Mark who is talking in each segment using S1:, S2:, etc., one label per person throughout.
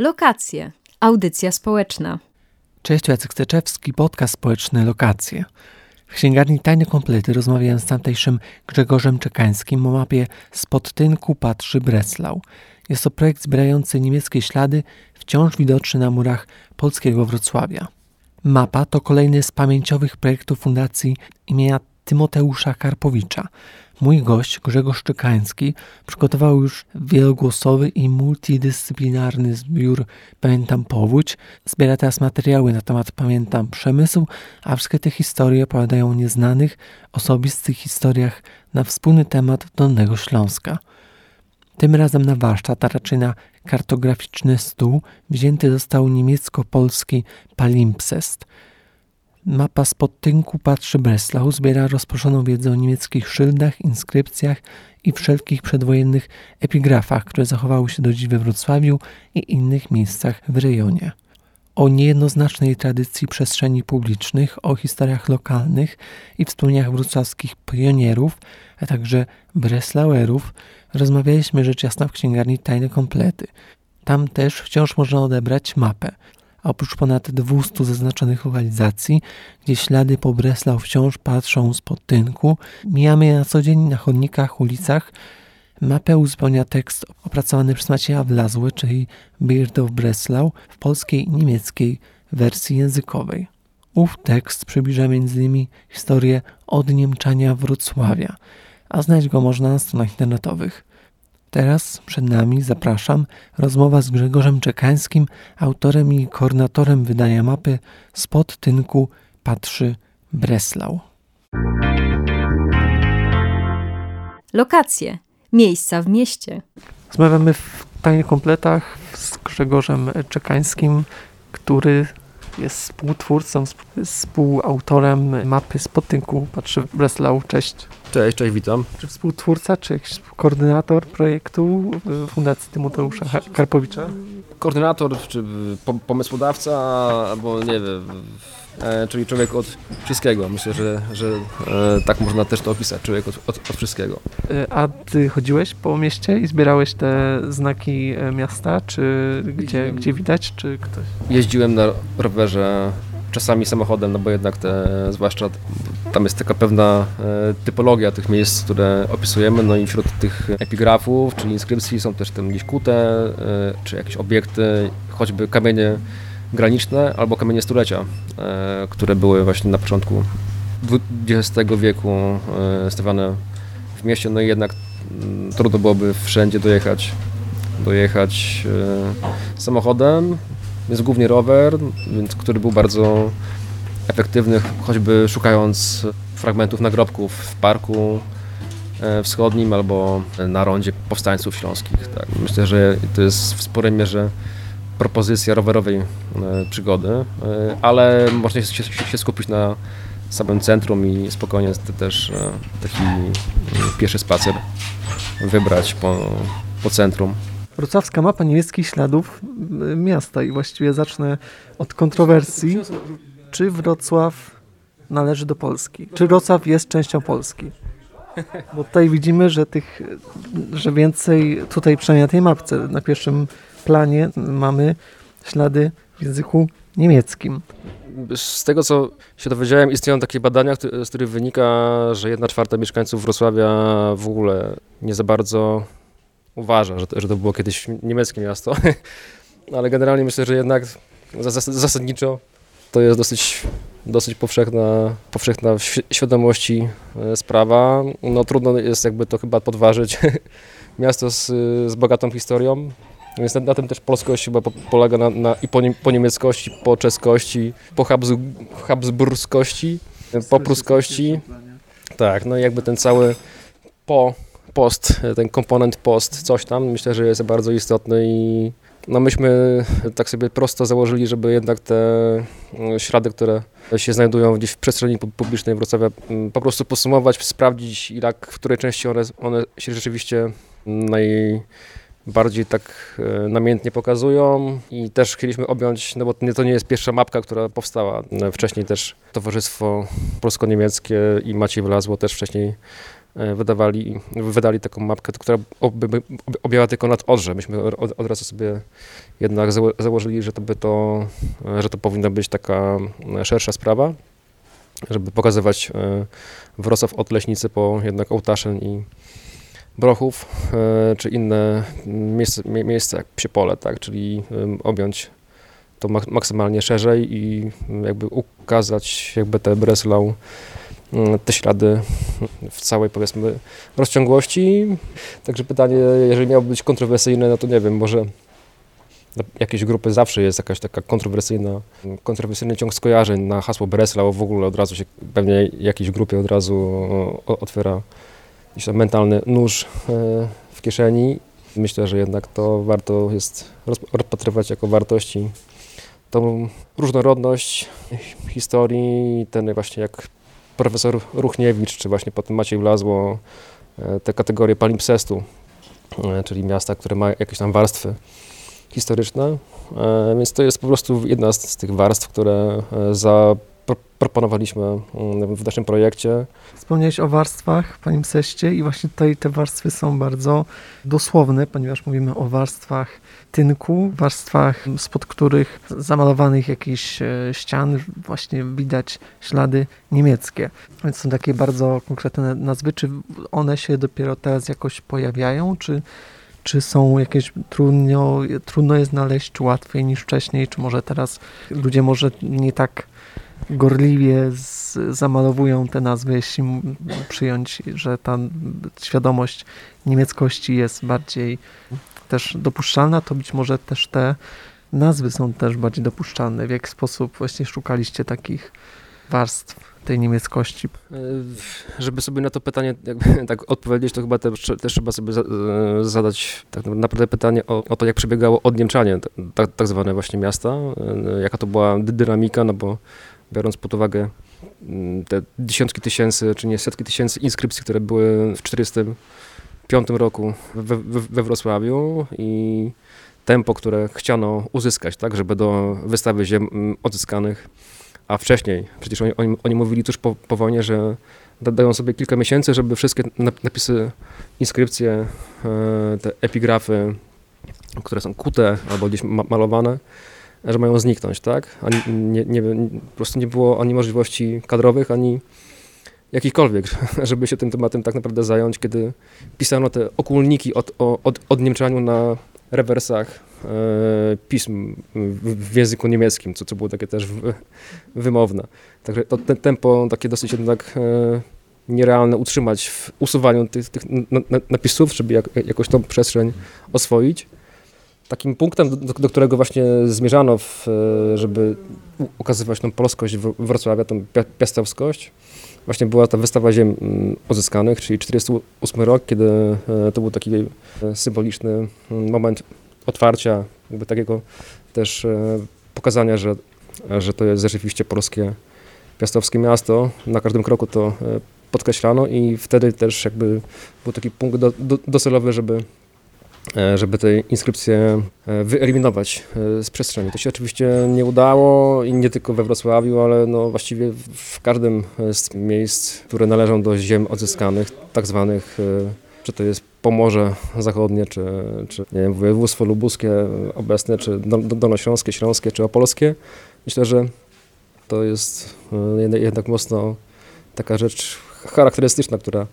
S1: Lokacje. Audycja społeczna.
S2: Cześć, Jacek Steczewski, podcast społeczny Lokacje. W księgarni Tajne Komplety rozmawiałem z tamtejszym Grzegorzem Czekańskim o mapie Spod tynku patrzy Breslau. Jest to projekt zbierający niemieckie ślady, wciąż widoczny na murach polskiego Wrocławia. Mapa to kolejny z pamięciowych projektów Fundacji imienia Tymoteusza Karpowicza. Mój gość, Grzegorz Czekański, przygotował już wielogłosowy i multidyscyplinarny zbiór Pamiętam Powódź. Zbiera teraz materiały na temat Pamiętam Przemysł, a wszystkie te historie opowiadają o nieznanych, osobistych historiach na wspólny temat Dolnego Śląska. Tym razem na warsztat, a raczej na kartograficzny stół, wzięty został niemiecko-polski palimpsest – Mapa spod tynku patrzy Breslau zbiera rozproszoną wiedzę o niemieckich szyldach, inskrypcjach i wszelkich przedwojennych epigrafach, które zachowały się do dziś we Wrocławiu i innych miejscach w rejonie. O niejednoznacznej tradycji przestrzeni publicznych, o historiach lokalnych i wspomnieniach wrocławskich pionierów, a także Breslauerów rozmawialiśmy rzecz jasna w księgarni Tajne Komplety. Tam też wciąż można odebrać mapę – a oprócz ponad 200 zaznaczonych lokalizacji, gdzie ślady po Breslau wciąż patrzą spod tynku, mijamy je na co dzień na chodnikach, ulicach. Mapę uzupełnia tekst opracowany przez Macieja Wlazły, czyli Beard of Breslau, w polskiej i niemieckiej wersji językowej. Ów tekst przybliża m.in. historię odniemczania Wrocławia, a znaleźć go można na stronach internetowych. Teraz przed nami, zapraszam, rozmowa z Grzegorzem Czekańskim, autorem i koordynatorem wydania mapy Spod Tynku Patrzy Breslau.
S1: Lokacje. Miejsca w mieście.
S2: Rozmawiamy w tajnych kompletach z Grzegorzem Czekańskim, który jest współtwórcą, współautorem mapy Spod Tynku Patrzy Breslau. Cześć.
S3: Cześć, cześć, witam.
S2: Czy współtwórca, czy koordynator projektu Fundacji Tymoteusza Karpowicza?
S3: Koordynator, czy pomysłodawca, albo nie wiem, czyli człowiek od wszystkiego. Myślę, że, że e, tak można też to opisać, człowiek od, od, od, wszystkiego.
S2: E, a ty chodziłeś po mieście i zbierałeś te znaki miasta, czy gdzie, gdzie widać, czy ktoś?
S3: Jeździłem na rowerze czasami samochodem, no bo jednak te, zwłaszcza tam jest taka pewna e, typologia tych miejsc, które opisujemy, no i wśród tych epigrafów, czyli inskrypcji są też tam gdzieś kute, e, czy jakieś obiekty, choćby kamienie graniczne albo kamienie stulecia, e, które były właśnie na początku XX wieku stawiane w mieście, no i jednak mm, trudno byłoby wszędzie dojechać, dojechać samochodem, jest głównie rower, więc, który był bardzo efektywny, choćby szukając fragmentów nagrobków w parku e, wschodnim albo na rondzie powstańców śląskich. Tak. Myślę, że to jest w sporej mierze propozycja rowerowej e, przygody, e, ale można się, się skupić na samym centrum i spokojnie też taki pieszy spacer wybrać po, po centrum.
S2: Wrocławska mapa niemieckich śladów miasta i właściwie zacznę od kontrowersji. Czy Wrocław należy do Polski? Czy Wrocław jest częścią Polski? Bo tutaj widzimy, że tych, że więcej tutaj przynajmniej na tej mapce, na pierwszym planie mamy ślady w języku niemieckim.
S3: Z tego, co się dowiedziałem, istnieją takie badania, z których wynika, że jedna czwarta mieszkańców Wrocławia w ogóle nie za bardzo uważa, że to, że to było kiedyś niemieckie miasto, ale generalnie myślę, że jednak zasadniczo to jest dosyć, dosyć powszechna, powszechna w świadomości e, sprawa. No trudno jest jakby to chyba podważyć. Miasto z, z bogatą historią, więc na, na, tym też polskość chyba po, polega na, na, i po, nie, po, niemieckości, po czeskości, po Habs, habsburskości, po pruskości. Tak, no i jakby ten cały po post, ten komponent post, coś tam, myślę, że jest bardzo istotny i no myśmy tak sobie prosto założyli, żeby jednak te mm, ślady, które się znajdują gdzieś w przestrzeni publicznej Wrocławia, mm, po prostu podsumować, sprawdzić jak, w której części one, one się rzeczywiście najbardziej tak e, namiętnie pokazują i też chcieliśmy objąć, no bo to nie jest pierwsza mapka, która powstała. Wcześniej też Towarzystwo Polsko-Niemieckie i Maciej Wlazło też wcześniej wydawali, wydali taką mapkę, która objęła tylko nad Odrze. Myśmy od, od razu sobie jednak założyli, że to, by to, że to powinna być taka szersza sprawa, żeby pokazywać Wrocław od Leśnicy po jednak Ołtaszyn i Brochów, czy inne miejsca, miejsca jak Psiepole, tak, czyli objąć to maksymalnie szerzej i jakby ukazać jakby te Breslau, mm, te ślady w całej powiedzmy rozciągłości. Także pytanie, jeżeli miałoby być kontrowersyjne, no to nie wiem, może jakieś grupy zawsze jest jakaś taka kontrowersyjna, kontrowersyjny ciąg skojarzeń na hasło Breslau, w ogóle od razu się pewnie jakiejś grupie od razu otwiera jakiś mentalny nóż e, w kieszeni. Myślę, że jednak to warto jest rozpatrywać jako wartości tą różnorodność historii, ten właśnie jak profesor Ruchniewicz, czy właśnie potem Maciej Wlazło, e, te kategorie palimpsestu, e, czyli miasta, które ma jakieś tam warstwy historyczne. Więc to jest po prostu jedna z, tych warstw, które za proponowaliśmy mm, w naszym projekcie.
S2: Wspomniałeś o warstwach w Panim Seście i właśnie tutaj te warstwy są bardzo dosłowne, ponieważ mówimy o warstwach tynku, warstwach spod których zamalowanych jakichś e, ścian właśnie widać ślady niemieckie. Więc są takie bardzo konkretne nazwy. Czy one się dopiero teraz jakoś pojawiają, czy czy są jakieś trudno, trudno je znaleźć, czy łatwiej niż wcześniej, czy może teraz ludzie może nie tak gorliwie z, zamalowują te nazwy, jeśli przyjąć, że ta świadomość niemieckości jest bardziej też dopuszczalna, to być może też te nazwy są też bardziej dopuszczalne. W jaki sposób właśnie szukaliście takich warstw tej niemieckości? E,
S3: żeby sobie na to pytanie tak odpowiedzieć, to chyba też, też trzeba sobie e, zadać tak naprawdę pytanie o, o, to, jak przebiegało odniemczanie tak, tak zwane właśnie miasta, e, jaka to była dynamika, no bo biorąc pod uwagę mm, te dziesiątki tysięcy, czy nie setki tysięcy inskrypcji, które były w 1945 roku we, we, we Wrocławiu i tempo, które chciano uzyskać, tak, żeby do wystawy ziem mm, odzyskanych, a wcześniej, przecież oni, oni, mówili tuż po, po wojnie, że dają sobie kilka miesięcy, żeby wszystkie napisy, inskrypcje, e, te epigrafy, które są kute albo gdzieś malowane, że mają zniknąć, tak? Ani, nie, nie, po prostu nie było ani możliwości kadrowych, ani jakichkolwiek, żeby się tym tematem tak naprawdę zająć, kiedy pisano te okulniki od, o, od, odniemczaniu na rewersach e, pism w, w, języku niemieckim, co, co było takie też w, wymowne. Także to te, tempo takie dosyć jednak e, nierealne utrzymać w usuwaniu tych, tych napisów, żeby jak, jakoś tą przestrzeń oswoić. Takim punktem, do, do którego właśnie zmierzano, w, żeby ukazywać tą polskość Wrocławia, tą piastowskość, właśnie była ta wystawa ziem odzyskanych, czyli 48 rok, kiedy e, to był taki e, symboliczny moment otwarcia, jakby takiego też e, pokazania, że, że to jest rzeczywiście polskie piastowskie miasto. Na każdym kroku to podkreślano i wtedy też jakby był taki punkt do, do, docelowy, żeby E, żeby te inskrypcje e, wyeliminować e, z przestrzeni. To się oczywiście nie udało i nie tylko we Wrocławiu, ale no właściwie w każdym z miejsc, które należą do ziem odzyskanych, tak zwanych, czy to jest Pomorze Zachodnie, czy, czy nie wiem, województwo lubuskie obecne, czy dolnośląskie, śląskie, czy opolskie. Myślę, że to jest jednak mocno taka rzecz charakterystyczna, która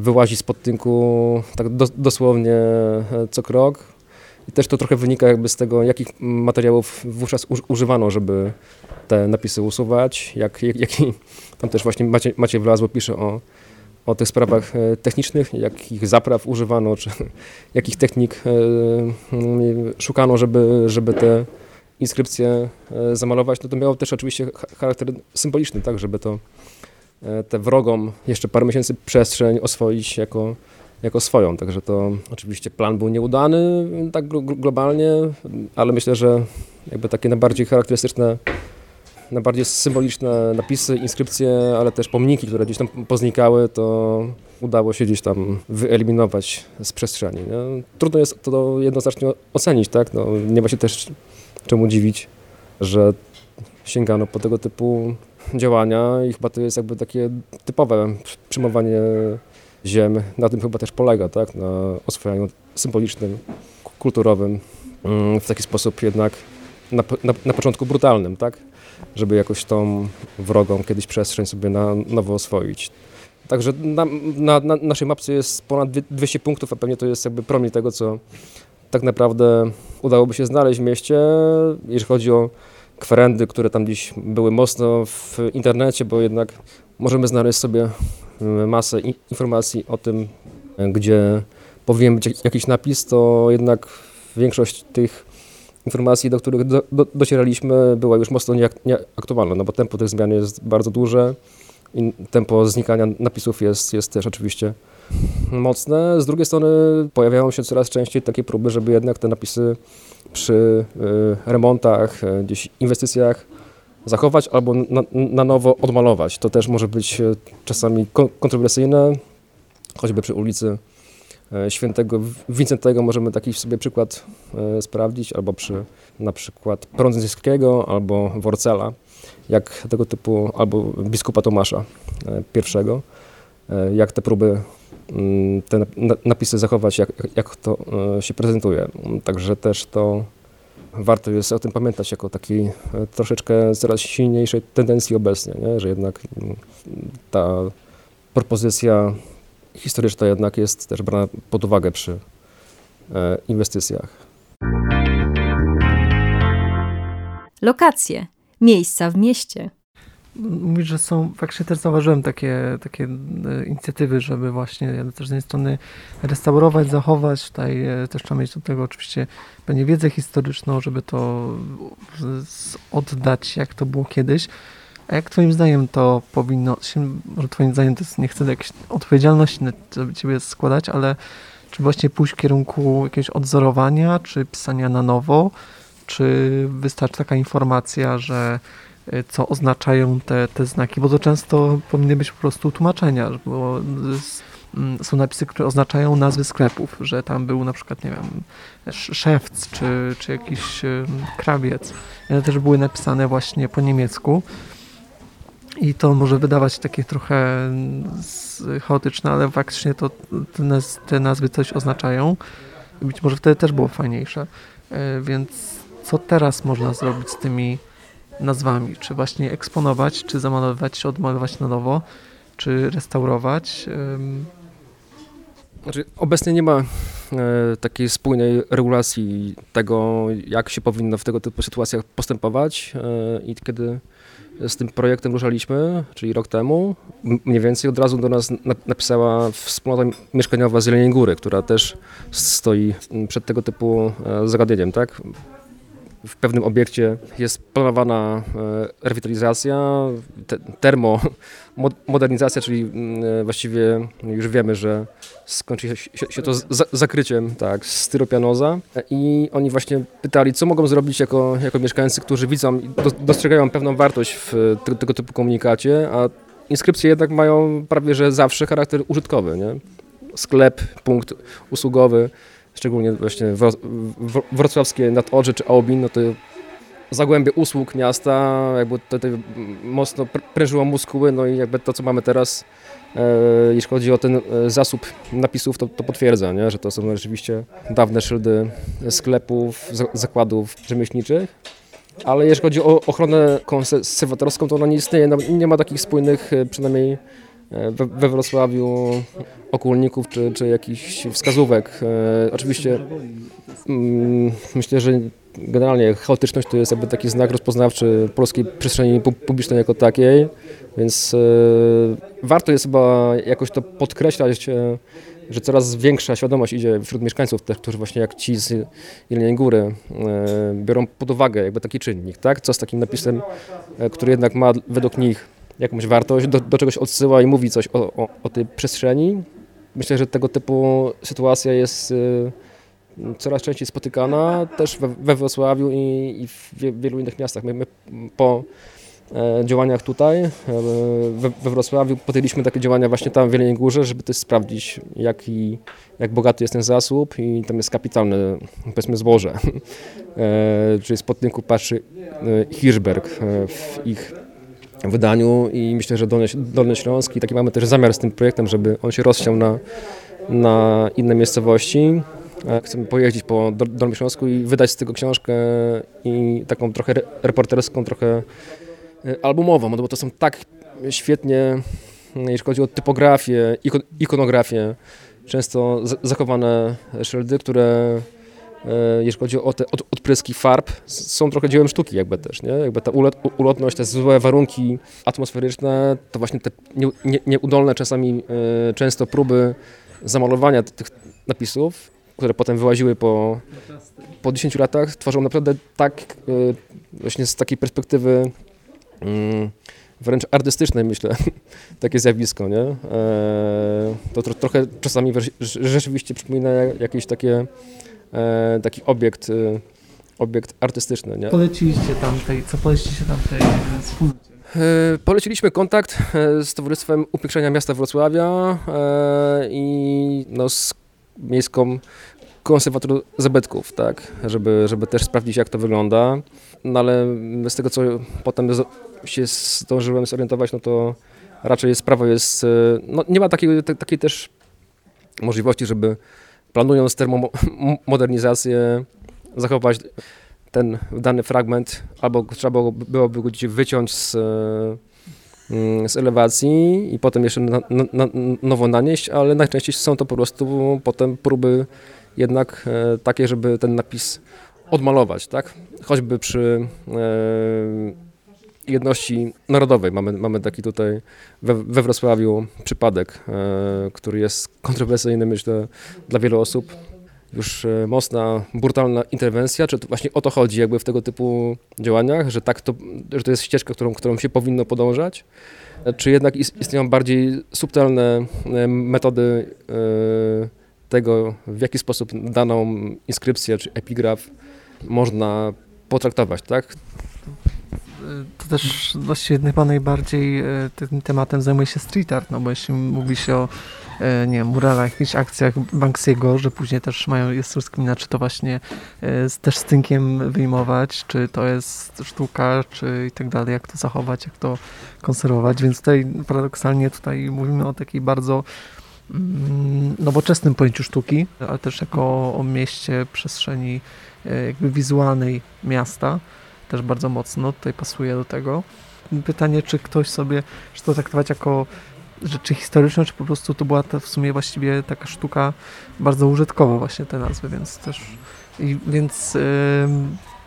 S3: wyłazi z podtynku tak do, dosłownie e, co krok. I też to trochę wynika jakby z tego, jakich materiałów wówczas używano, żeby te napisy usuwać, jak, jak, jaki, tam też właśnie Macie, Maciej Wlazło pisze o, o tych sprawach e, technicznych, jakich zapraw używano, czy jakich technik e, szukano, żeby, żeby te inskrypcje zamalować, no to miało też oczywiście charakter symboliczny, tak, żeby to tę wrogą jeszcze parę miesięcy przestrzeń oswoić jako, jako swoją. Także to oczywiście plan był nieudany tak globalnie, ale myślę, że jakby takie najbardziej charakterystyczne, najbardziej symboliczne napisy, inskrypcje, ale też pomniki, które gdzieś tam poznikały, to udało się gdzieś tam wyeliminować z przestrzeni. Nie? Trudno jest to jednoznacznie ocenić, tak? No, nie ma się też czemu dziwić, że sięgano po tego typu działania i chyba to jest jakby takie typowe przyjmowanie ziem. Na tym chyba też polega, tak? Na oswojeniu symbolicznym, kulturowym, mm, w taki sposób jednak na, na, na początku brutalnym, tak? Żeby jakoś tą wrogą kiedyś przestrzeń sobie na nowo oswoić. Także na, na, na, naszej mapce jest ponad 200 punktów, a pewnie to jest jakby promień tego, co tak naprawdę udałoby się znaleźć w mieście, jeżeli chodzi o kwerendy, które tam gdzieś były mocno w internecie, bo jednak możemy znaleźć sobie e, masę informacji o tym, gdzie powinien być jakiś napis, to jednak większość tych informacji, do których do, do, docieraliśmy, była już mocno nieaktualna, no bo tempo tych zmian jest bardzo duże i tempo znikania napisów jest, jest też oczywiście mocne. Z drugiej strony pojawiają się coraz częściej takie próby, żeby jednak te napisy przy y, remontach, y, gdzieś inwestycjach zachować albo na, na nowo odmalować. To też może być y, czasami kontrowersyjne, choćby przy ulicy Świętego Wincentego możemy taki sobie przykład sprawdzić, albo przy na przykład Prądzyńskiego albo Worcela, jak tego typu, albo biskupa Tomasza pierwszego, jak te próby te napisy zachować, jak, jak to e, się prezentuje. Także też to warto jest o tym pamiętać jako takiej troszeczkę coraz silniejszej tendencji obecnie, nie? że jednak mm, ta propozycja historyczna jednak jest też brana pod uwagę przy e, inwestycjach.
S1: Lokacje, miejsca w mieście.
S2: Mówisz, że są, faktycznie też zauważyłem takie, takie e, inicjatywy, żeby właśnie też z jednej strony restaurować, zachować, tutaj e, też trzeba mieć do tego oczywiście pewnie wiedzę historyczną, żeby to oddać, jak to było kiedyś. A jak twoim zdaniem to powinno się, może twoim zdaniem to jest, nie chcę jakiejś odpowiedzialności, żeby ciebie składać, ale czy właśnie pójść w kierunku jakiegoś odzorowania, czy pisania na nowo, czy wystarczy taka informacja, że co oznaczają te, te znaki, bo to często powinny być po prostu tłumaczenia, bo mm, są napisy, które oznaczają nazwy sklepów, że tam był na przykład, nie wiem, szewc czy, czy jakiś krawiec. One też były napisane właśnie po niemiecku. I to może wydawać takie trochę mm, chaotyczne, ale faktycznie to te, te nazwy coś oznaczają. Być może wtedy też było fajniejsze. Y, więc co teraz można zrobić z tymi nazwami, czy właśnie eksponować, czy zamalować, czy odmalować na nowo, czy restaurować.
S3: Znaczy, obecnie nie ma e, takiej spójnej regulacji tego, jak się powinno w tego typu sytuacjach postępować e, i kiedy z tym projektem ruszaliśmy, czyli rok temu, mniej więcej od razu do nas napisała wspólnota mieszkaniowa z Jeleniej Góry, która też stoi przed tego typu e, zagadnieniem, tak? W pewnym obiekcie jest planowana e, rewitalizacja, te, termomodernizacja, czyli mm, e, właściwie już wiemy, że skończy się, się to zakryciem tak, styropianoza i oni właśnie pytali, co mogą zrobić jako, jako mieszkańcy, którzy widzą i dostrzegają pewną wartość w tego typu komunikacie, a inskrypcje jednak mają prawie że zawsze charakter użytkowy. Nie? Sklep, punkt usługowy, szczególnie właśnie wrocławskie Nadodrze czy Aubin, no to zagłębie usług miasta, jakby to mocno prężyło muskuły, no i jakby to, co mamy teraz, e, jeśli chodzi o ten e, zasób napisów, to, to potwierdza, nie? że to są rzeczywiście dawne szyldy sklepów, zakładów rzemieślniczych. Ale jeśli chodzi o ochronę konserwatorską, to ona nie istnieje, no, nie ma takich spójnych, e, przynajmniej we, we Wrocławiu okulników czy, czy jakichś wskazówek. E, oczywiście mm, myślę, że generalnie chaotyczność to jest jakby taki znak rozpoznawczy polskiej przestrzeni publicznej jako takiej, więc e, warto jest chyba jakoś to podkreślać, e, że coraz większa świadomość idzie wśród mieszkańców, tych, którzy właśnie jak ci z Jeleniej Góry biorą pod uwagę jakby taki czynnik, tak? Co z takim napisem, który jednak ma według nich jakąś wartość, do, do czegoś odsyła i mówi coś o, o, o tej przestrzeni. Myślę, że tego typu sytuacja jest y, coraz częściej spotykana też we, we Wrocławiu i, i w wielu innych miastach. My, my po e, działaniach tutaj e, we, Wrocławiu podjęliśmy takie działania właśnie tam w Wielkiej Górze, żeby też sprawdzić jak bogaty jest ten zasób i tam jest kapitalne powiedzmy zboże. E, czyli z podtynku patrzy Hirschberg w ich wydaniu i myślę, że Dolny, Dolny Śląsk i taki mamy też zamiar z tym projektem, żeby on się rozsiał na, na inne miejscowości. Chcemy pojeździć po Dolnym Śląsku i wydać z tego książkę i taką trochę reporterską, trochę e, albumową, no bo to są tak świetnie, jeśli chodzi o typografię, ikonografię, często zachowane szyldy, które e, jeśli chodzi o te odpryski farb, są trochę dziełem sztuki jakby też, nie? Jakby ta ulotność, te złe warunki atmosferyczne, to właśnie te nieudolne czasami e, często próby zamalowania tych napisów, które potem wyłaziły po, po 10 latach, tworzą naprawdę tak, e, właśnie z takiej perspektywy mm, wręcz artystycznej, myślę, takie zjawisko, nie? To tro, trochę czasami rzeczywiście przypomina jakieś takie taki obiekt, e, obiekt artystyczny. Nie?
S2: Poleciliście tamtej, co poleciliście tamtej wspólnocie?
S3: E, poleciliśmy kontakt z Towarzystwem Upiększenia Miasta Wrocławia i no, z miejską konserwatorą zabytków, tak, żeby, żeby też sprawdzić jak to wygląda, no ale z tego co potem się zdążyłem zorientować, no to raczej sprawa jest, no nie ma takiej, takiej też możliwości, żeby planując termomodernizację, zachować ten dany fragment, albo trzeba byłoby go wyciąć z, mm, z elewacji i potem jeszcze na, na, nowo nanieść, ale najczęściej są to po prostu potem próby jednak e, takie, żeby ten napis odmalować, tak? Choćby przy e, jedności narodowej. Mamy, mamy taki tutaj we, we Wrocławiu przypadek, e, który jest kontrowersyjny, myślę, dla wielu osób. Już e, mocna, brutalna interwencja, czy to właśnie o to chodzi jakby w tego typu działaniach, że tak to, że to jest ścieżka, którą, którą się powinno podążać, e, czy jednak istnieją bardziej subtelne e, metody tego, w jaki sposób daną inskrypcję czy epigraf można potraktować, tak?
S2: To też właściwie chyba najbardziej e, tym tematem zajmuje się street art, no bo jeśli mówi się o e, nie wiem, muralach, jakichś akcjach Banksiego, że później też mają, jest rozkmina, czy to właśnie e, z, też z tynkiem wyjmować, czy to jest sztuka, czy i tak dalej, jak to zachować, jak to konserwować, więc tutaj paradoksalnie tutaj mówimy o takiej bardzo mm, nowoczesnym pojęciu sztuki, ale też jako o mieście, przestrzeni jakby wizualnej miasta, też bardzo mocno tutaj pasuje do tego. Pytanie, czy ktoś sobie, czy to traktować jako rzeczy historyczne, czy po prostu to była ta w sumie właściwie taka sztuka bardzo użytkowa właśnie te nazwy, więc też i, więc yy,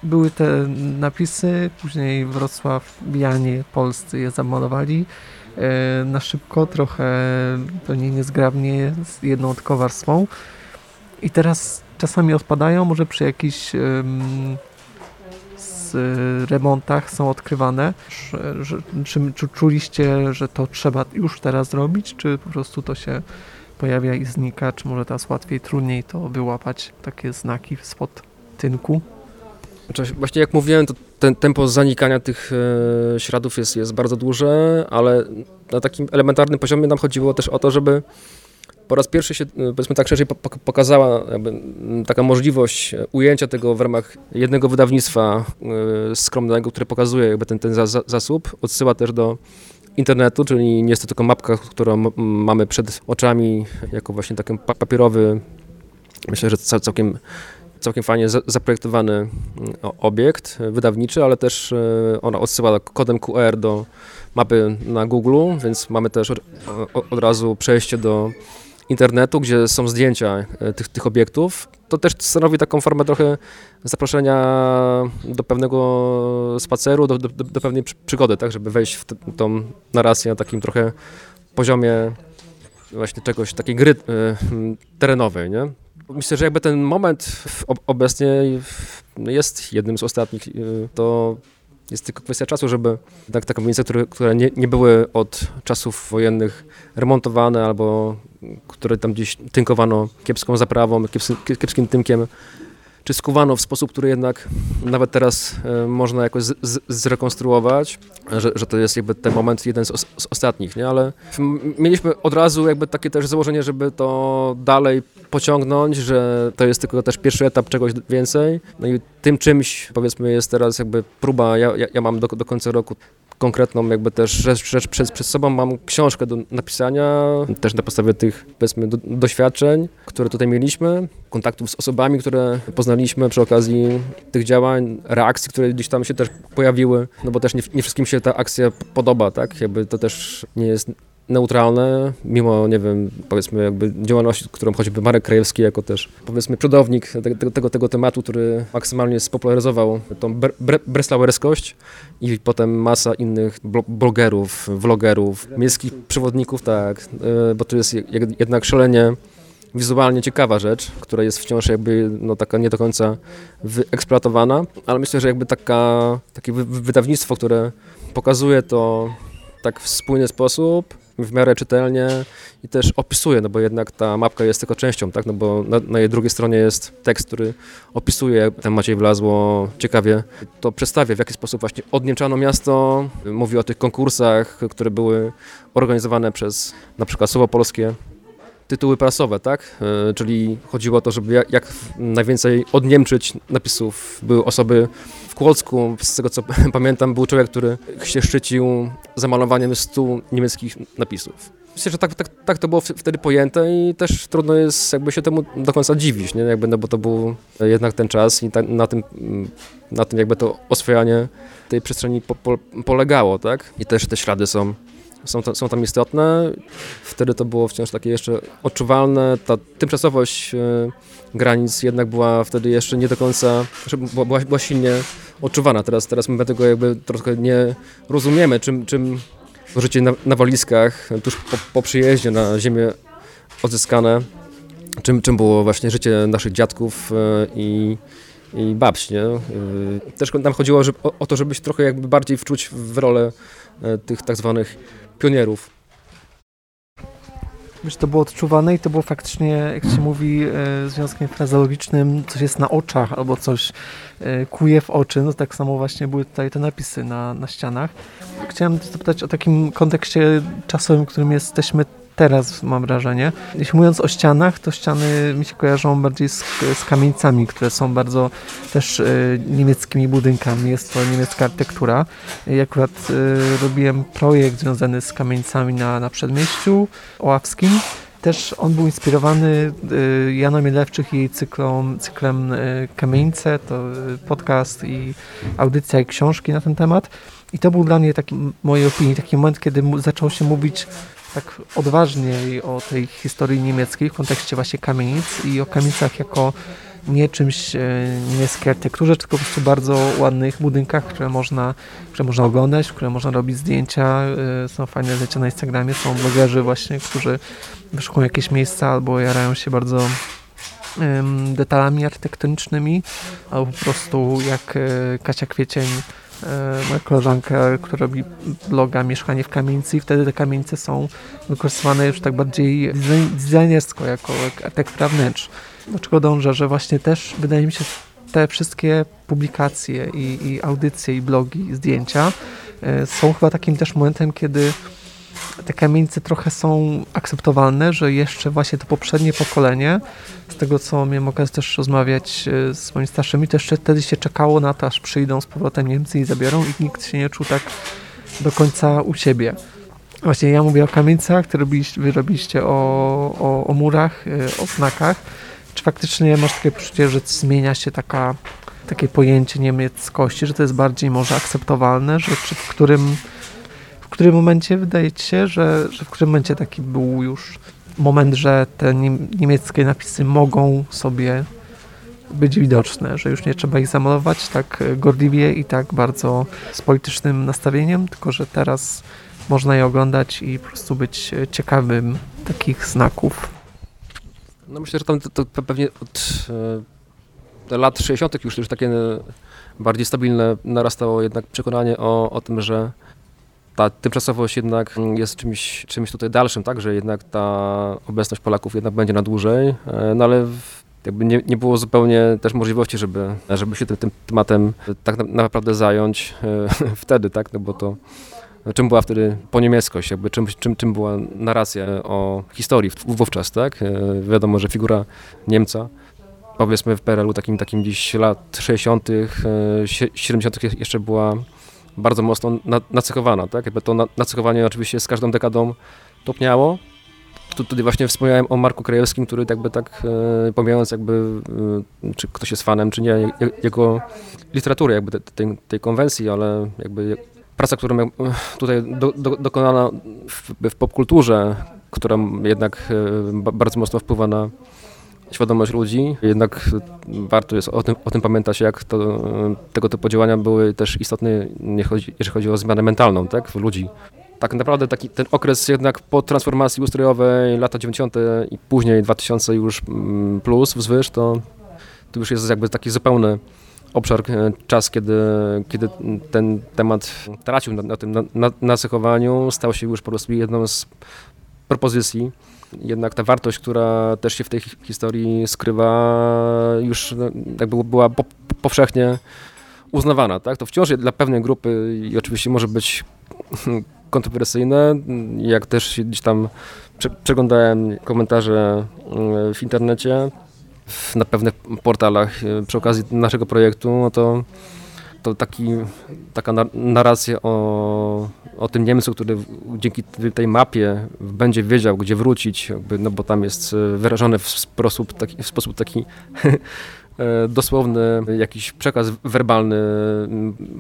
S2: były te napisy, później Wrocławianie polscy je zamalowali yy, na szybko, trochę pewnie niezgrabnie z jedną tylko warstwą i teraz czasami odpadają, może przy jakichś yy, remontach są odkrywane. Czy, czy czuliście, że to trzeba już teraz zrobić, czy po prostu to się pojawia i znika, czy może teraz łatwiej, trudniej to wyłapać takie znaki spod tynku?
S3: Znaczy, właśnie jak mówiłem, to ten tempo zanikania tych e, śladów jest, jest bardzo duże, ale na takim elementarnym poziomie nam chodziło też o to, żeby po raz pierwszy się, e, powiedzmy tak szerzej, pokazała taka możliwość e, ujęcia tego w ramach jednego wydawnictwa e, skromnego, które pokazuje jakby ten, ten zasób, odsyła też do internetu, czyli nie jest to tylko mapka, którą mamy przed oczami jako właśnie taki papierowy, myślę, że całkiem, całkiem fajnie zaprojektowany obiekt wydawniczy, ale też ona odsyła kodem QR do mapy na Google, więc mamy też od razu przejście do internetu, gdzie są zdjęcia e, tych, tych obiektów, to też stanowi taką formę trochę zaproszenia do pewnego spaceru, do, do, do pewnej przygody, tak, żeby wejść w tą narrację na takim trochę poziomie właśnie czegoś, takiej gry e, terenowej, nie? Myślę, że jakby ten moment obecnie jest jednym z ostatnich, e, to jest tylko kwestia czasu, żeby tak, takie kamienice, które, które nie, nie były od czasów wojennych remontowane albo które tam gdzieś tynkowano kiepską zaprawą, kiepskim, kiepskim tynkiem, czy skuwano w sposób, który jednak nawet teraz e, można jakoś z, z, zrekonstruować, że, że to jest jakby ten moment jeden z, os, z ostatnich, nie? ale mieliśmy od razu jakby takie też założenie, żeby to dalej pociągnąć, że to jest tylko też pierwszy etap czegoś więcej. No i tym czymś powiedzmy jest teraz jakby próba, ja, ja, ja mam do, do końca roku konkretną jakby też rzecz, rzecz przed, przed sobą. Mam książkę do napisania, też na podstawie tych powiedzmy do, doświadczeń, które tutaj mieliśmy, kontaktów z osobami, które poznaliśmy przy okazji tych działań, reakcji, które gdzieś tam się też pojawiły, no bo też nie, nie wszystkim się ta akcja podoba, tak? Jakby to też nie jest neutralne, mimo, nie wiem, powiedzmy jakby działalności, którą choćby Marek Krajewski jako też, powiedzmy, przodownik tego, tego, tego tematu, który maksymalnie spopularyzował tą bre, bre, breslauerskość i potem masa innych blogerów, vlogerów, miejskich przewodników, tak, e, bo to jest jednak szalenie wizualnie ciekawa rzecz, która jest wciąż jakby no, taka nie do końca wyeksploatowana, ale myślę, że jakby taka, takie wydawnictwo, które pokazuje to tak w spójny sposób, w miarę czytelnie i też opisuje, no bo jednak ta mapka jest tylko częścią, tak, no bo na, na jej drugiej stronie jest tekst, który opisuje, ten Maciej Wlazło ciekawie to przedstawia, w jaki sposób właśnie odnieczano miasto, mówi o tych konkursach, które były organizowane przez na przykład Słowo Polskie, tytuły prasowe, tak? E, czyli chodziło o to, żeby jak, najwięcej odniemczyć napisów. Były osoby w Kłodzku, z tego co pamiętam, był człowiek, który się szczycił zamalowaniem stu niemieckich napisów. Myślę, że tak, tak, tak to było wtedy pojęte i też trudno jest jakby się temu do końca dziwić, nie? Jakby, no bo to był jednak ten czas i ta, na, tym, na tym jakby to oswojanie tej przestrzeni po, po, polegało, tak? I też te ślady są są, są tam istotne. Wtedy to było wciąż takie jeszcze odczuwalne. Ta tymczasowość e, granic jednak była wtedy jeszcze nie do końca, była, była, była silnie odczuwana. Teraz, teraz my tego jakby trochę nie rozumiemy, czym, czym życie na, na walizkach tuż po, po przyjeździe na ziemię odzyskane, czym, czym było właśnie życie naszych dziadków e, i i babć, nie? E, też nam chodziło o, to, żeby się trochę jakby bardziej wczuć w rolę tych tak zwanych pionierów.
S2: Myślę, to było odczuwane i to było faktycznie, jak się mówi e, związkiem frazologicznym, coś jest na oczach albo coś e, kuje w oczy. No tak samo właśnie były tutaj te napisy na, na ścianach. Chciałem zapytać o takim kontekście czasowym, w którym jesteśmy teraz, mam wrażenie. Jeśli mówiąc o ścianach, to ściany mi się kojarzą bardziej z, z kamienicami, które są bardzo też y, niemieckimi budynkami. Jest to niemiecka architektura. I akurat y, robiłem projekt związany z kamienicami na, na przedmieściu oławskim. Też on był inspirowany y, Janą Mielewczych i jej cyklem Kamienice, to podcast i audycja i książki na ten temat. I to był dla mnie taki, w mojej opinii, taki moment, kiedy zaczął się mówić tak odważniej o tej historii niemieckiej w kontekście właśnie kamienic i o kamienicach jako nie czymś e, niemieckiej architekturze, tylko po prostu bardzo ładnych budynkach, które można, które można oglądać, które można robić zdjęcia. E, są fajne zdjęcia na Instagramie, są blogerzy właśnie, którzy wyszukują jakieś miejsca albo jarają się bardzo detalami architektonicznymi, albo po prostu jak e, Kasia Kwiecień moja koleżanka, która robi bloga Mieszkanie w kamienicy i wtedy te kamienice są wykorzystywane już tak bardziej designersko, jako architektura wnętrz. Do czego dążę, że właśnie też wydaje mi się te wszystkie publikacje i, i audycje i blogi, i zdjęcia e, są chyba takim też momentem, kiedy te kamienice trochę są akceptowalne, że jeszcze właśnie to poprzednie pokolenie, z tego co miałem okazję też rozmawiać e, z moimi starszymi, to jeszcze wtedy się czekało na to, aż przyjdą z powrotem Niemcy i zabiorą i nikt się nie czuł tak do końca u siebie. Właśnie ja mówię o kamienicach, które wy robiliście o, o, o murach, e, o znakach. Czy faktycznie masz takie poczucie, że zmienia się taka, takie pojęcie niemieckości, że to jest bardziej może akceptowalne, że czy w którym którym momencie wydaje ci się, że, że w którym momencie taki był już moment, że te niemieckie napisy mogą sobie być widoczne, że już nie trzeba ich zamalować tak gorliwie i tak bardzo z politycznym nastawieniem, tylko że teraz można je oglądać i po prostu być ciekawym takich znaków.
S3: No myślę, że tam to, to pewnie od e, lat 60. już, już takie bardziej stabilne narastało jednak przekonanie o, o tym, że ta tymczasowość jednak jest czymś, czymś tutaj dalszym, tak, że jednak ta obecność Polaków jednak będzie na dłużej, e, no ale jakby nie, nie było zupełnie też możliwości, żeby, żeby się tym, tym tematem tak naprawdę zająć e, wtedy, tak, no bo to czym była wtedy po niemieckość, jakby czym, czym, czym była narracja o historii wówczas, tak? E, wiadomo, że figura Niemca, powiedzmy w PRL-u takim, takim gdzieś lat 60., 70. jeszcze była bardzo mocno nacechowana, tak? Jakby to nacechowanie oczywiście z każdą dekadą topniało, tu, tutaj właśnie wspomniałem o Marku Krajewskim, który jakby tak, e, pomijając jakby, e, czy ktoś jest fanem, czy nie, jego literatury, jakby tej, tej konwencji, ale jakby praca, którą tutaj do, do, dokonana w, w popkulturze, która jednak e, bardzo mocno wpływa na świadomość ludzi. Jednak warto jest o tym, o tym pamiętać, jak to, tego typu działania były też istotne, jeżeli chodzi o zmianę mentalną tak, ludzi tak naprawdę taki ten okres jednak po transformacji ustrojowej, lata 90. i później 2000 już mm, plus wzwyż, to, to już jest jakby taki zupełny obszar, e, czas, kiedy, kiedy ten temat tracił na, na tym na, na, stał się już po prostu jedną z propozycji. Jednak ta wartość, która też się w tej historii skrywa, już no, jakby była po, powszechnie uznawana. Tak? To wciąż dla pewnej grupy i oczywiście może być kontrowersyjne, jak też gdzieś tam przeglądałem komentarze mm, w internecie, na pewnych portalach e, przy okazji naszego projektu, no to, to taki, taka narracja o, o tym Niemcu, który dzięki tej mapie będzie wiedział, gdzie wrócić, jakby, no bo tam jest e, wyrażony w sposób taki, w sposób taki e, dosłowny jakiś przekaz werbalny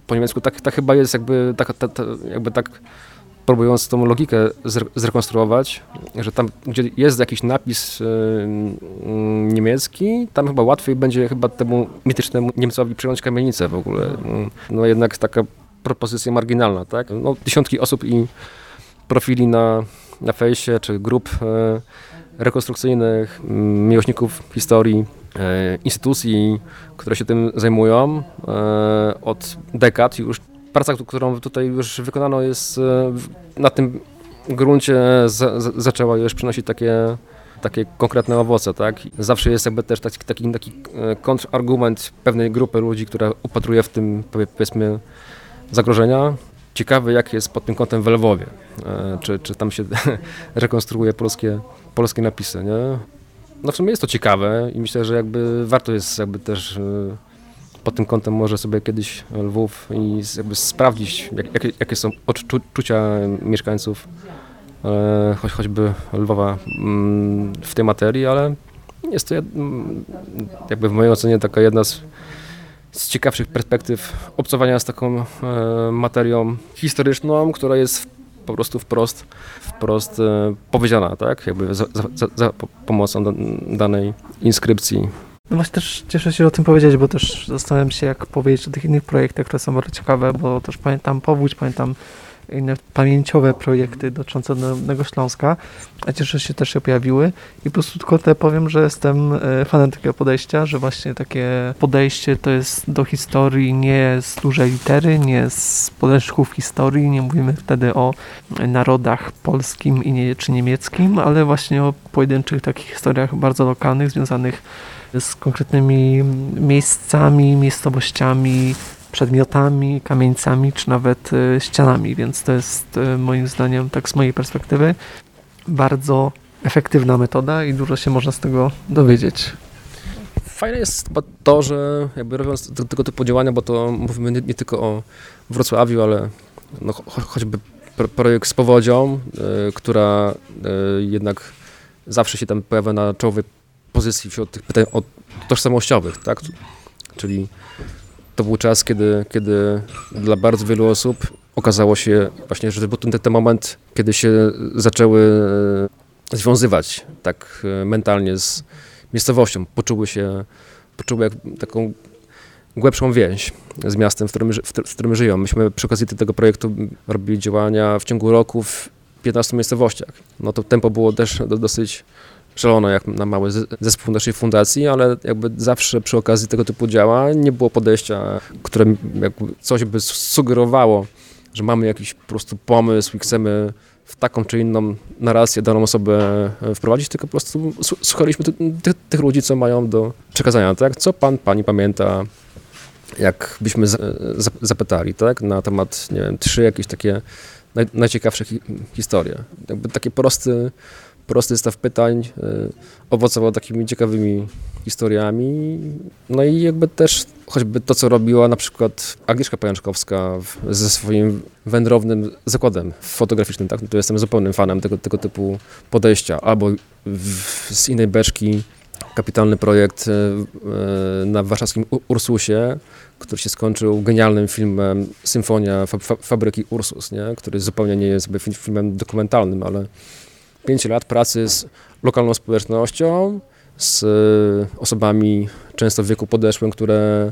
S3: po niemiecku. Tak, tak chyba jest jakby tak, tak, jakby tak próbując tą logikę zrekonstruować, że tam, gdzie jest jakiś napis y, niemiecki, tam chyba łatwiej będzie chyba temu mitycznemu Niemcowi przyjąć kamienicę w ogóle. No jednak taka propozycja marginalna, tak? No, dziesiątki osób i profili na, na fejsie, czy grup y, rekonstrukcyjnych, miłośników historii, y, instytucji, które się tym zajmują od dekad już praca, którą tutaj już wykonano jest e, na tym gruncie zaczęła już przynosić takie, takie konkretne owoce, tak? Zawsze jest jakby też taki, taki, taki e, kontrargument pewnej grupy ludzi, która upatruje w tym powiedzmy zagrożenia. Ciekawy jak jest pod tym kątem w Lwowie, e, czy, czy tam się rekonstruuje polskie, polskie napisy, nie? No w sumie jest to ciekawe i myślę, że jakby warto jest jakby też pod tym kątem może sobie kiedyś Lwów i jakby sprawdzić, jak, jakie, jakie są odczucia mieszkańców e, choć, choćby Lwowa mm, w tej materii, ale jest to mm, jakby w mojej ocenie taka jedna z, z ciekawszych perspektyw obcowania z taką e, materią historyczną, która jest po prostu wprost, wprost e, powiedziana, tak? Jakby za, za, za pomocą danej inskrypcji
S2: no właśnie też cieszę się, że o tym powiedzieć, bo też zastanawiam się, jak powiedzieć o tych innych projektach, które są bardzo ciekawe, bo też pamiętam Powódź, pamiętam inne pamięciowe projekty dotyczące Dolnego Śląska, a cieszę się też się pojawiły. I po prostu tylko te powiem, że jestem e, fanem takiego podejścia, że właśnie takie podejście to jest do historii nie z dużej litery, nie z podręczników historii, nie mówimy wtedy o narodach polskim i nie, czy niemieckim, ale właśnie o pojedynczych takich historiach bardzo lokalnych, związanych z konkretnymi miejscami, miejscowościami, przedmiotami, kamieńcami, czy nawet e, ścianami, więc to jest e, moim zdaniem, tak z mojej perspektywy, bardzo efektywna metoda i dużo się można z tego dowiedzieć.
S3: Fajne jest to, że jakby robiąc tego typu działania, bo to mówimy nie, nie tylko o Wrocławiu, ale no, cho choćby projekt z powodzią, y, która y, jednak zawsze się tam pojawia na czołowej pozycji wśród tych pytań o tożsamościowych, tak? Czyli to był czas, kiedy, kiedy dla bardzo wielu osób okazało się właśnie, że to był ten, ten moment, kiedy się zaczęły e, związywać tak e, mentalnie z miejscowością. Poczuły się, poczuły jak taką głębszą więź z miastem, w którym, w którym żyją. Myśmy przy okazji tego projektu robili działania w ciągu roku w 15 miejscowościach. No to tempo było też dosyć szalone jak na mały zespół naszej fundacji, ale jakby zawsze przy okazji tego typu działań nie było podejścia, które coś by sugerowało, że mamy jakiś po prostu pomysł i chcemy w taką czy inną narrację daną osobę wprowadzić, tylko po prostu słuchaliśmy tych, tych ludzi, co mają do przekazania, tak? Co pan, pani pamięta, jakbyśmy zapytali, tak? Na temat, nie wiem, trzy jakieś takie naj, najciekawsze hi, historie. Jakby takie prosty, prosty zestaw pytań y, owocował takimi ciekawymi historiami. No i jakby też choćby to, co robiła na przykład Agnieszka Pajączkowska ze swoim wędrownym zakładem fotograficznym, tak? No to jestem zupełnym fanem tego, tego typu podejścia. Albo w, z innej beczki kapitalny projekt y, y, na warszawskim Ursusie, który się skończył genialnym filmem Symfonia Fabryki Ursus, nie? który zupełnie nie jest filmem dokumentalnym, ale pięć lat pracy z lokalną społecznością, z e, osobami często w wieku podeszłym, które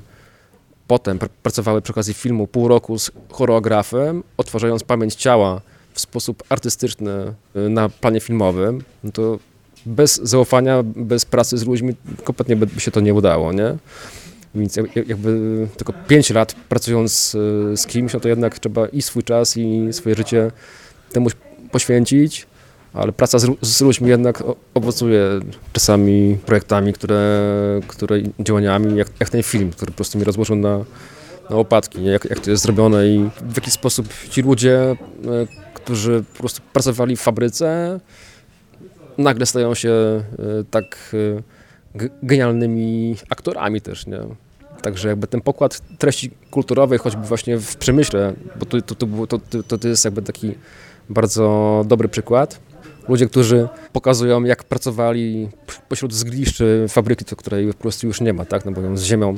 S3: potem pr pracowały przy okazji filmu pół roku z choreografem, odtwarzając pamięć ciała w sposób artystyczny e, na planie filmowym, no to bez zaufania, bez pracy z ludźmi kompletnie by się to nie udało, nie? Więc jakby tylko pięć lat pracując e, z kimś, no to jednak trzeba i swój czas, i swoje życie temu poświęcić, ale praca z, z ludźmi jednak owocuje czasami projektami, które, które działaniami, jak, jak ten film, który po prostu mi rozłożył na, na łopatki, jak, jak to jest zrobione i w jaki sposób ci ludzie, e, którzy po prostu pracowali w fabryce, nagle stają się e, tak genialnymi aktorami też, nie? Także jakby ten pokład treści kulturowej, choćby właśnie w przemyśle, bo to, to, to, to, to jest jakby taki bardzo dobry przykład. Ludzie, którzy pokazują, jak pracowali pośród zgliszczy fabryki, której po prostu już nie ma, tak? No bo ją z ziemią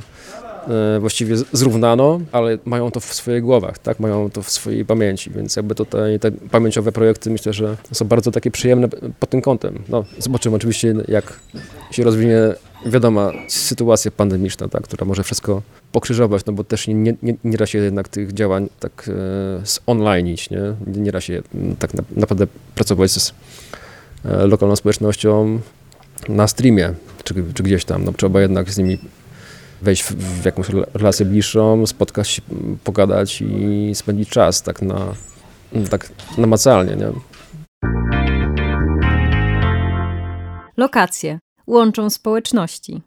S3: e, właściwie zrównano, ale mają to w swoich głowach, tak? Mają to w swojej pamięci, więc jakby tutaj te pamięciowe projekty myślę, że są bardzo takie przyjemne pod tym kątem. No, zobaczymy oczywiście, jak się rozwinie wiadoma sytuacja pandemiczna, tak, która może wszystko pokrzyżować, no bo też nie, nie, nie da się jednak tych działań tak e, zonlineić, nie? nie da się tak na, naprawdę pracować z e, lokalną społecznością na streamie, czy, czy gdzieś tam, no trzeba jednak z nimi wejść w, w jakąś relację bliższą, spotkać się, pogadać i spędzić czas tak na, tak namacalnie, nie?
S1: Lokacje łączą społeczności.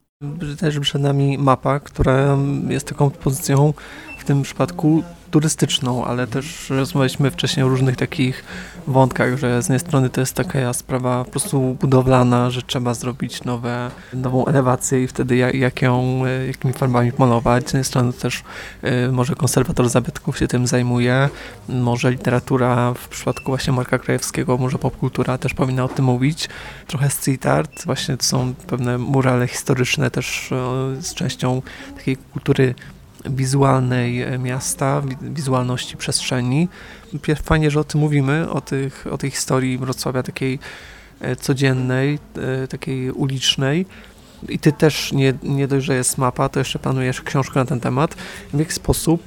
S2: Też przed nami mapa, która jest taką pozycją w tym przypadku turystyczną, ale też rozmawialiśmy wcześniej o różnych takich wątkach, że z jednej strony to jest taka sprawa po prostu budowlana, że trzeba zrobić nowe, nową elewację i wtedy jak, jak ją, jakimi formami malować. Z jednej strony też y, może konserwator zabytków się tym zajmuje, może literatura w przypadku właśnie Marka Krajewskiego, może popkultura też powinna o tym mówić. Trochę street art, właśnie to są pewne murale historyczne też y, z częścią takiej kultury wizualnej e, miasta, wizualności przestrzeni. Fajnie, że o tym mówimy, o, tych, o tej historii Wrocławia takiej e, codziennej, e, takiej ulicznej. I ty też nie, nie dość, że jest mapa, to jeszcze planujesz książkę na ten temat. W jaki sposób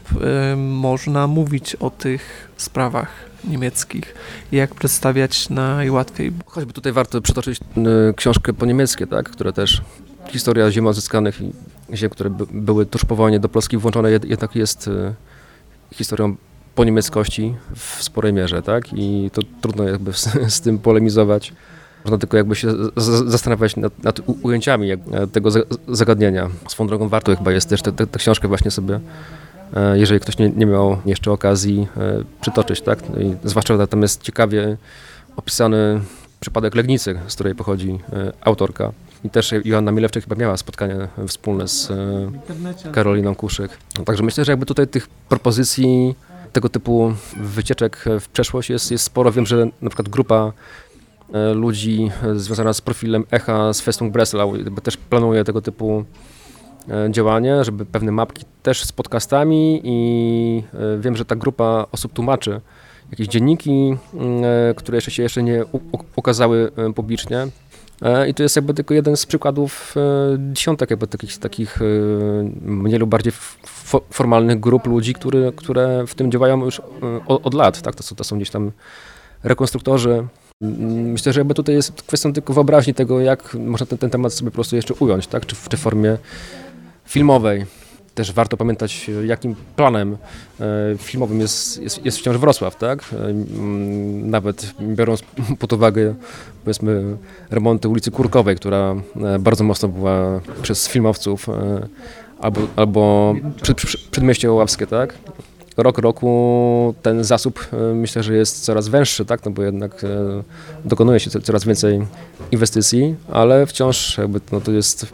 S2: y, można mówić o tych sprawach niemieckich jak przedstawiać najłatwiej?
S3: Choćby tutaj warto przytoczyć y, książkę po niemieckie, tak, które też historia ziem odzyskanych ziem, które by, były tuż po wojnie do Polski włączone, jednak jest y, historią po niemieckości w sporej mierze, tak? I to trudno jakby z, z tym polemizować. Można tylko jakby się zastanawiać nad, nad ujęciami e, tego zagadnienia. Swoją drogą warto chyba jest też tę książkę właśnie sobie, e, jeżeli ktoś nie, nie miał jeszcze okazji, e, przytoczyć, tak? No I zwłaszcza tam jest ciekawie opisany przypadek Legnicy, z której pochodzi autorka. I też Joanna Milewczyk chyba miała spotkanie wspólne z e, Karoliną Kuszyk. Także myślę, że jakby tutaj tych propozycji tego typu wycieczek w przeszłość jest, jest sporo. Wiem, że na przykład grupa e, ludzi związana z profilem Echa z Festung Breslau też planuje tego typu e, działanie, żeby pewne mapki też z podcastami i wiem, że ta grupa osób tłumaczy jakieś dzienniki, które jeszcze się jeszcze nie ukazały publicznie, E, I to jest jakby tylko jeden z przykładów e, dziesiątek jakby takich, takich e, mniej lub bardziej formalnych grup ludzi, które, które w tym działają już od, lat. Tak? To, są, to są gdzieś tam rekonstruktorzy. Myślę, że jakby tutaj jest kwestią tylko wyobraźni tego, jak można ten, ten temat sobie po prostu jeszcze ująć, tak? czy, w, czy w formie filmowej. Też warto pamiętać, jakim planem filmowym jest, jest, jest wciąż Wrocław, tak? Nawet biorąc pod uwagę, powiedzmy, remonty ulicy Kurkowej, która bardzo mocno była przez filmowców albo, albo przed, przed, przedmieście Oławskie, tak? Rok roku ten zasób e, myślę, że jest coraz węższy, tak? no bo jednak e, dokonuje się coraz więcej inwestycji, ale wciąż jakby, no to jest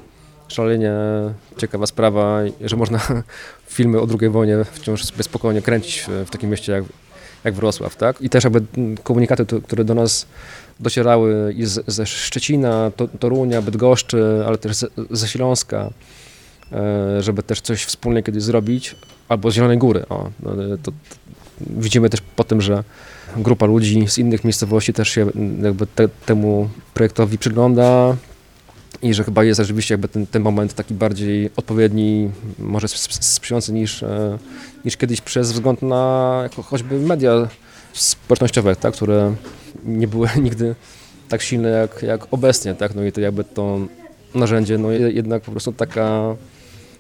S3: szalenie ciekawa sprawa, że można filmy o II wojnie wciąż sobie spokojnie kręcić w takim mieście jak, jak Wrocław. Tak? I też jakby komunikaty, które do nas docierały i z, ze Szczecina, Torunia, Bydgoszczy, ale też ze, ze Śląska, E, żeby też coś wspólnie kiedyś zrobić, albo z Zielonej Góry. O, no, to, to widzimy też po tym, że grupa ludzi z innych miejscowości też się jakby te, temu projektowi przygląda i że chyba jest rzeczywiście jakby ten, ten moment taki bardziej odpowiedni, może sprzyjający niż, e, niż kiedyś przez wzgląd na choćby media społecznościowe, tak, które nie były nigdy tak silne jak, jak obecnie, tak, no i to jakby to narzędzie, no jednak po prostu taka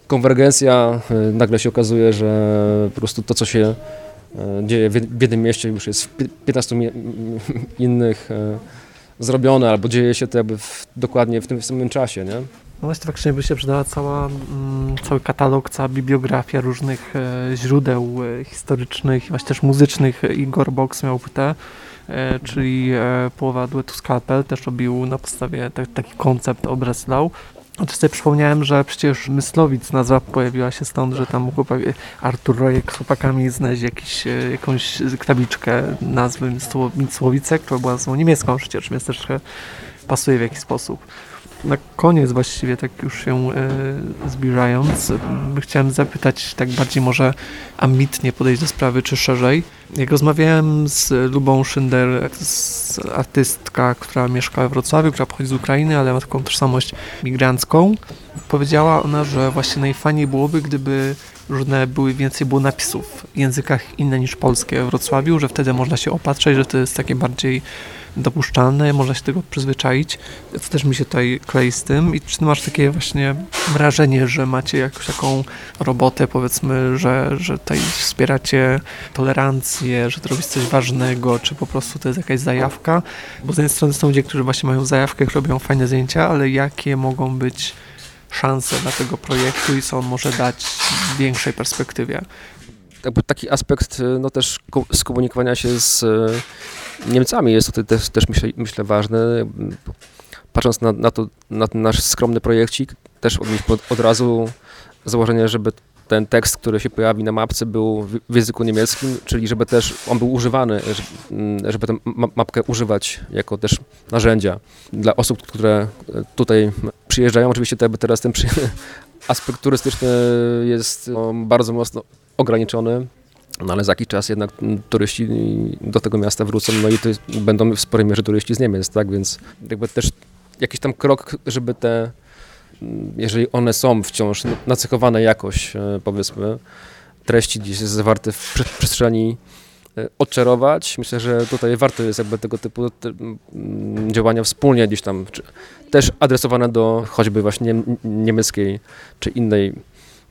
S3: konwergencja, e, nagle się okazuje, że po prostu to, co się e, dzieje w jednym mieście już jest w 15 innych zrobione, albo dzieje się to jakby w, dokładnie w tym samym czasie, nie?
S2: No właśnie faktycznie by się przydała cała, mm, cały katalog, cała bibliografia różnych źródeł historycznych, właśnie też muzycznych. Igor Box miał płytę, czyli połowa duetu Scalpel, też robił na podstawie taki koncept o Breslau. Oczywiście sobie przypomniałem, że przecież Myslowic nazwa pojawiła się stąd, że tam mógł Artur Rojek z chłopakami znaleźć jakiś, e, jakąś tabliczkę nazwy Mysłowice, która była nazwą niemiecką przecież, więc też pasuje w jakiś sposób na koniec właściwie, tak już się e, zbliżając, chciałem zapytać tak bardziej może ambitnie podejść do sprawy, czy szerzej. Jak rozmawiałem z Lubą Szynder, artystka, która mieszka w Wrocławiu, która pochodzi z Ukrainy, ale ma taką tożsamość migrancką, powiedziała ona, że właśnie najfajniej byłoby, gdyby różne były, więcej było napisów w językach inne niż polskie w Wrocławiu, że wtedy można się opatrzeć, że to jest takie bardziej dopuszczalne, można się tego przyzwyczaić. To też mi się tutaj klei z tym. I czy ty masz takie właśnie wrażenie, że macie jakąś taką robotę, powiedzmy, że, że tutaj wspieracie tolerancję, że to robisz coś ważnego, czy po prostu to jest jakaś zajawka? Bo z jednej strony są ludzie, którzy właśnie mają zajawkę, robią fajne zdjęcia, ale jakie mogą być szanse dla tego projektu i co on może dać w większej perspektywie?
S3: taki aspekt no też skomunikowania się z Niemcami jest to też, też myślę, myślę ważne. Patrząc na, na, to, na ten nasz skromny projekcik, też od, od razu założenie, żeby ten tekst, który się pojawi na mapce był w języku niemieckim, czyli żeby też on był używany, żeby tę mapkę używać jako też narzędzia dla osób, które tutaj przyjeżdżają. Oczywiście teraz ten aspekt turystyczny jest no, bardzo mocno ograniczony. No ale za jakiś czas jednak turyści do tego miasta wrócą, no i to będą w sporej mierze turyści z Niemiec, tak? Więc jakby też jakiś tam krok, żeby te, jeżeli one są wciąż nacechowane jakoś, e, powiedzmy, treści gdzieś zawarte w przestrzeni e, odczarować. Myślę, że tutaj warto jest jakby tego typu działania wspólnie gdzieś tam, też adresowane do choćby właśnie niemieckiej czy innej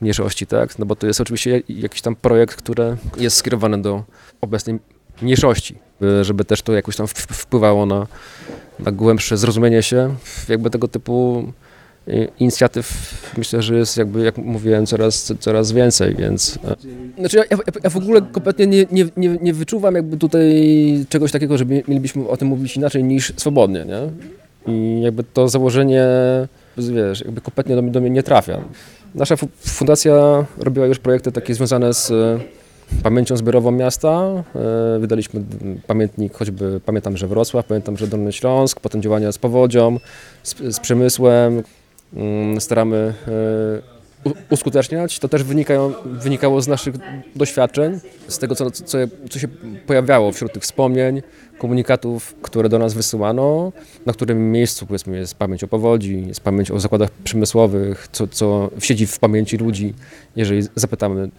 S3: mniejszości, tak? No bo to jest oczywiście jakiś tam projekt, który jest skierowany do obecnej mniejszości, żeby też to jakoś tam wpływało na, na głębsze zrozumienie się jakby tego typu y, inicjatyw myślę, że jest jakby, jak mówiłem, coraz, coraz więcej, więc... E, znaczy ja, ja w ogóle kompletnie nie, nie, nie, nie wyczuwam jakby tutaj czegoś takiego, że mielibyśmy o tym mówić inaczej niż swobodnie, nie? I jakby to założenie, wiesz, jakby kompletnie do do mnie nie trafia. Nasza fundacja robiła już projekty takie związane z e, pamięcią zbiorową miasta. E, wydaliśmy pamiętnik, choćby pamiętam, że Wrocław, pamiętam, że Dolny Śląsk, potem działania z powodzią, z, z przemysłem. Mm, staramy e, uskuteczniać. To też wynikało z naszych doświadczeń, z tego, co, co, co się pojawiało wśród tych wspomnień, komunikatów, które do nas wysyłano, na którym miejscu powiedzmy jest pamięć o powodzi, jest pamięć o zakładach przemysłowych, co, co siedzi w pamięci ludzi, jeżeli zapytamy,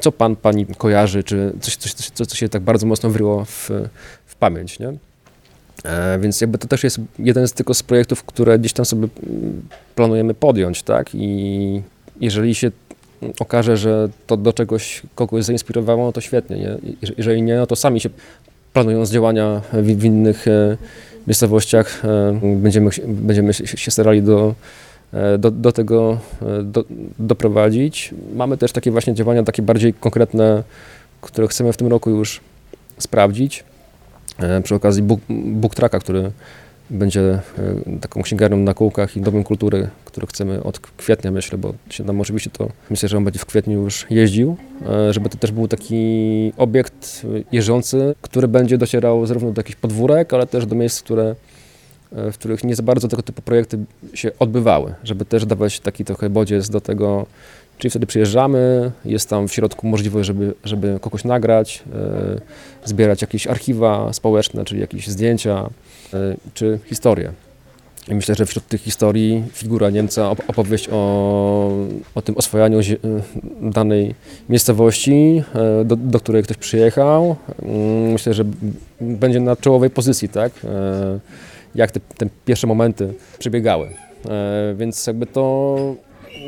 S3: co pan, pani kojarzy, czy coś, coś, coś co się tak bardzo mocno wryło w, w pamięć, nie? E, więc jakby to też jest jeden z tylko z projektów, które gdzieś tam sobie mm, planujemy podjąć, tak? I jeżeli się okaże, że to do czegoś kogoś zainspirowało, no to świetnie. Nie? Jeżeli nie, no to sami się planując działania w, innych e, miejscowościach, e, będziemy, będziemy się starali do, do, do tego do, doprowadzić. Mamy też takie właśnie działania, takie bardziej konkretne, które chcemy w tym roku już sprawdzić. Przy okazji book, book tracka, który będzie e, taką księgarnią na kółkach i domem kultury, który chcemy od kwietnia, myślę, bo się nam oczywiście to, myślę, że on będzie w kwietniu już jeździł, e, żeby to też był taki obiekt jeżdżący, który będzie docierał zarówno do jakichś podwórek, ale też do miejsc, które e, w których nie za bardzo tego typu projekty się odbywały, żeby też dawać taki trochę bodziec do tego, czyli wtedy przyjeżdżamy, jest tam w środku możliwość, żeby, żeby kogoś nagrać, zbierać jakieś archiwa społeczne, czyli jakieś zdjęcia, E, czy historię. I myślę, że wśród tych historii figura Niemca, opowieść o, o tym oswojaniu e, danej miejscowości, e, do, do, której ktoś przyjechał, mm, myślę, że będzie na czołowej pozycji, tak? Jak te, te pierwsze momenty przebiegały. Więc jakby to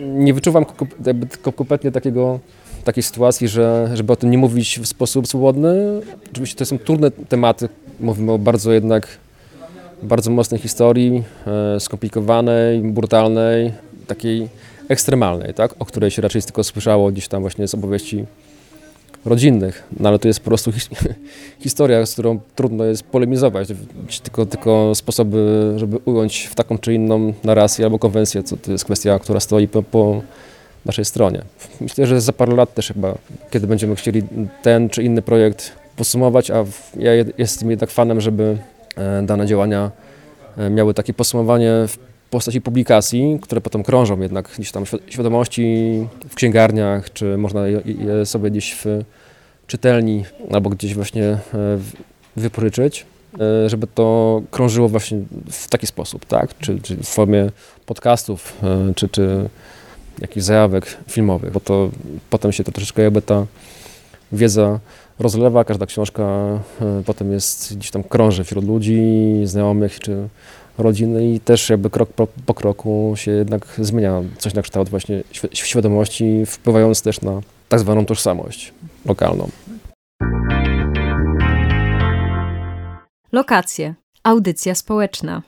S3: nie wyczuwam kompletnie takiego, takiej sytuacji, że, żeby o tym nie mówić w sposób swobodny. Oczywiście to są trudne tematy, mówimy o bardzo jednak bardzo mocnej historii, e, skomplikowanej, brutalnej, takiej ekstremalnej, tak? o której się raczej tylko słyszało gdzieś tam właśnie z opowieści rodzinnych, no ale to jest po prostu his historia, z którą trudno jest polemizować, tylko, tylko sposoby, żeby ująć w taką czy inną narrację albo konwencję, co to jest kwestia, która stoi po, po naszej stronie. Myślę, że za parę lat też chyba, kiedy będziemy chcieli ten czy inny projekt podsumować, a ja jestem jednak fanem, żeby E, dane działania e, miały takie podsumowanie postaci publikacji, które potem krążą jednak gdzieś tam świadomości w księgarniach, czy można je sobie gdzieś w czytelni albo gdzieś właśnie e, wypożyczyć, żeby to krążyło właśnie w taki sposób, tak? Czy, czy w formie podcastów, czy, czy jakichś zajawek filmowych, bo to potem się to troszeczkę jakby ta wiedza rozlewa, każda książka e, potem jest gdzieś tam krąży wśród ludzi, znajomych czy rodziny i też jakby krok po, po kroku się jednak zmienia coś na kształt właśnie świadomości, wpływając też na tak zwaną tożsamość lokalną.
S1: Lokacje. Audycja społeczna.